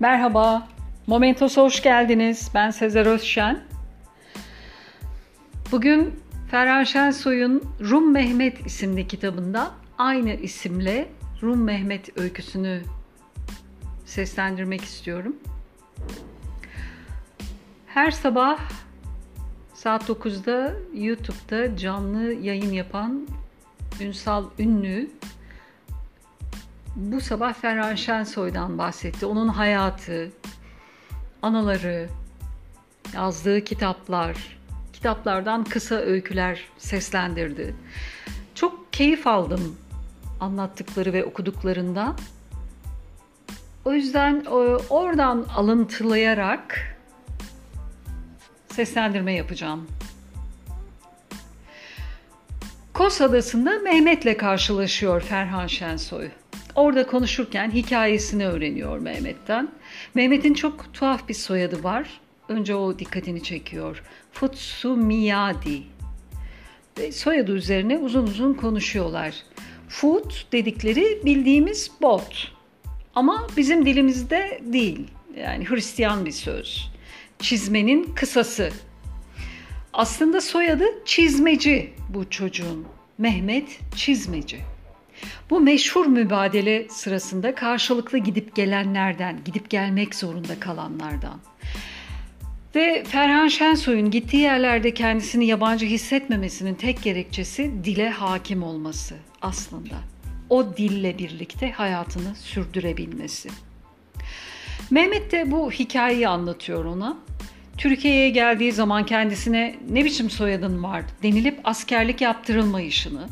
Merhaba, Momentos'a hoş geldiniz. Ben Sezer Özşen. Bugün Ferhan Şensoy'un Rum Mehmet isimli kitabında aynı isimle Rum Mehmet öyküsünü seslendirmek istiyorum. Her sabah saat 9'da YouTube'da canlı yayın yapan Ünsal Ünlü bu sabah Ferhan Şensoy'dan bahsetti. Onun hayatı, anıları, yazdığı kitaplar, kitaplardan kısa öyküler seslendirdi. Çok keyif aldım anlattıkları ve okuduklarından. O yüzden e, oradan alıntılayarak seslendirme yapacağım. Kos Adası'nda Mehmet'le karşılaşıyor Ferhan Şensoy. Orada konuşurken hikayesini öğreniyor Mehmet'ten. Mehmet'in çok tuhaf bir soyadı var. Önce o dikkatini çekiyor. Futsumiyadi. Ve soyadı üzerine uzun uzun konuşuyorlar. Foot dedikleri bildiğimiz bot. Ama bizim dilimizde değil. Yani Hristiyan bir söz. Çizmenin kısası. Aslında soyadı çizmeci bu çocuğun. Mehmet Çizmeci. Bu meşhur mübadele sırasında karşılıklı gidip gelenlerden, gidip gelmek zorunda kalanlardan. Ve Ferhan Şensoy'un gittiği yerlerde kendisini yabancı hissetmemesinin tek gerekçesi dile hakim olması aslında. O dille birlikte hayatını sürdürebilmesi. Mehmet de bu hikayeyi anlatıyor ona. Türkiye'ye geldiği zaman kendisine ne biçim soyadın var denilip askerlik yaptırılmayışını,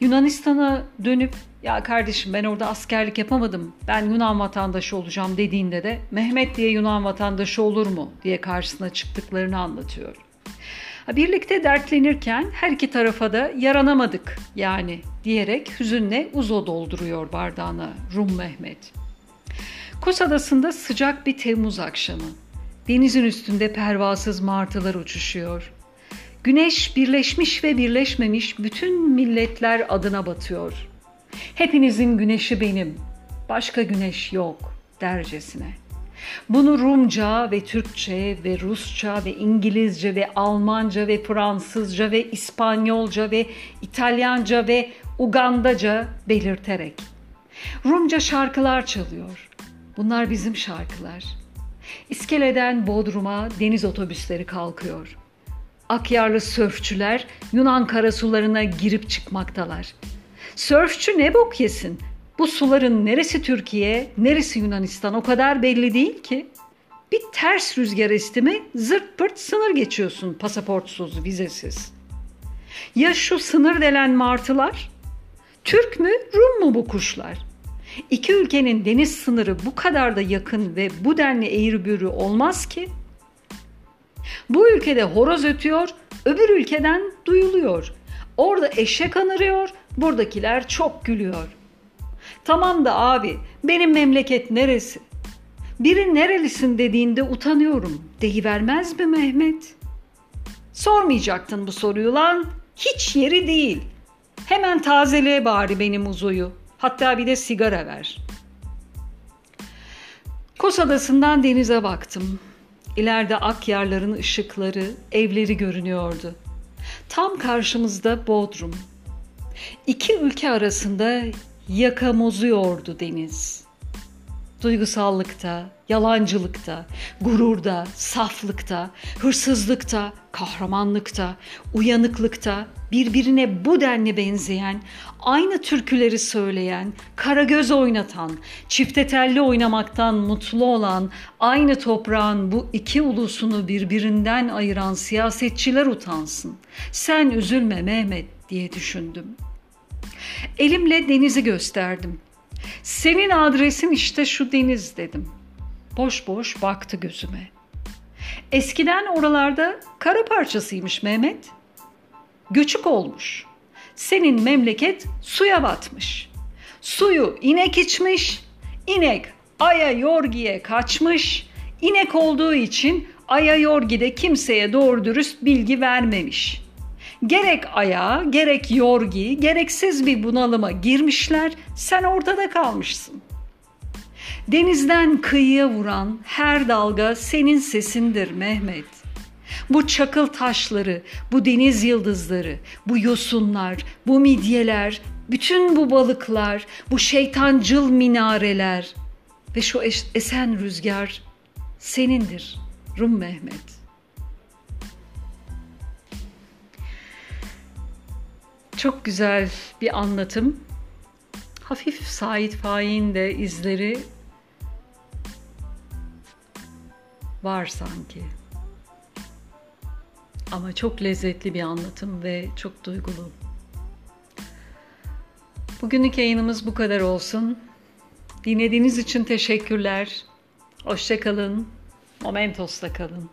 Yunanistan'a dönüp ya kardeşim ben orada askerlik yapamadım ben Yunan vatandaşı olacağım dediğinde de Mehmet diye Yunan vatandaşı olur mu diye karşısına çıktıklarını anlatıyor. Birlikte dertlenirken her iki tarafa da yaranamadık yani diyerek hüzünle uzo dolduruyor bardağına Rum Mehmet. Kos Adası'nda sıcak bir Temmuz akşamı. Denizin üstünde pervasız martılar uçuşuyor. Güneş birleşmiş ve birleşmemiş bütün milletler adına batıyor. Hepinizin güneşi benim, başka güneş yok dercesine. Bunu Rumca ve Türkçe ve Rusça ve İngilizce ve Almanca ve Fransızca ve İspanyolca ve İtalyanca ve Ugandaca belirterek. Rumca şarkılar çalıyor. Bunlar bizim şarkılar. İskeleden Bodrum'a deniz otobüsleri kalkıyor.'' Akyarlı sörfçüler Yunan karasularına girip çıkmaktalar. Sörfçü ne bok yesin? Bu suların neresi Türkiye, neresi Yunanistan o kadar belli değil ki. Bir ters rüzgar estimi zırt pırt sınır geçiyorsun pasaportsuz, vizesiz. Ya şu sınır delen martılar? Türk mü, Rum mu bu kuşlar? İki ülkenin deniz sınırı bu kadar da yakın ve bu denli eğri büğrü olmaz ki.'' Bu ülkede horoz ötüyor, öbür ülkeden duyuluyor. Orada eşek anırıyor, buradakiler çok gülüyor. Tamam da abi, benim memleket neresi? Biri nerelisin dediğinde utanıyorum. Deyivermez mi Mehmet? Sormayacaktın bu soruyu lan. Hiç yeri değil. Hemen tazele bari benim uzuyu. Hatta bir de sigara ver. Kos Adası'ndan denize baktım. İleride Akyarların ışıkları, evleri görünüyordu. Tam karşımızda Bodrum. İki ülke arasında yakamozuyordu deniz. Duygusallıkta, yalancılıkta, gururda, saflıkta, hırsızlıkta, kahramanlıkta, uyanıklıkta birbirine bu denli benzeyen, aynı türküleri söyleyen, kara göz oynatan, çifte telli oynamaktan mutlu olan, aynı toprağın bu iki ulusunu birbirinden ayıran siyasetçiler utansın. Sen üzülme Mehmet diye düşündüm. Elimle denizi gösterdim. Senin adresin işte şu deniz dedim. Boş boş baktı gözüme. Eskiden oralarda kara parçasıymış Mehmet. Göçük olmuş. Senin memleket suya batmış. Suyu inek içmiş. İnek Aya Yorgi'ye kaçmış. İnek olduğu için Aya Yorgi'de kimseye doğru dürüst bilgi vermemiş.'' Gerek ayağa, gerek yorgi, gereksiz bir bunalıma girmişler, sen ortada kalmışsın. Denizden kıyıya vuran her dalga senin sesindir Mehmet. Bu çakıl taşları, bu deniz yıldızları, bu yosunlar, bu midyeler, bütün bu balıklar, bu şeytancıl minareler ve şu esen rüzgar senindir Rum Mehmet. Çok güzel bir anlatım. Hafif Sait Faik'in de izleri var sanki. Ama çok lezzetli bir anlatım ve çok duygulu. Bugünlük yayınımız bu kadar olsun. Dinlediğiniz için teşekkürler. Hoşçakalın. Momentos'ta kalın.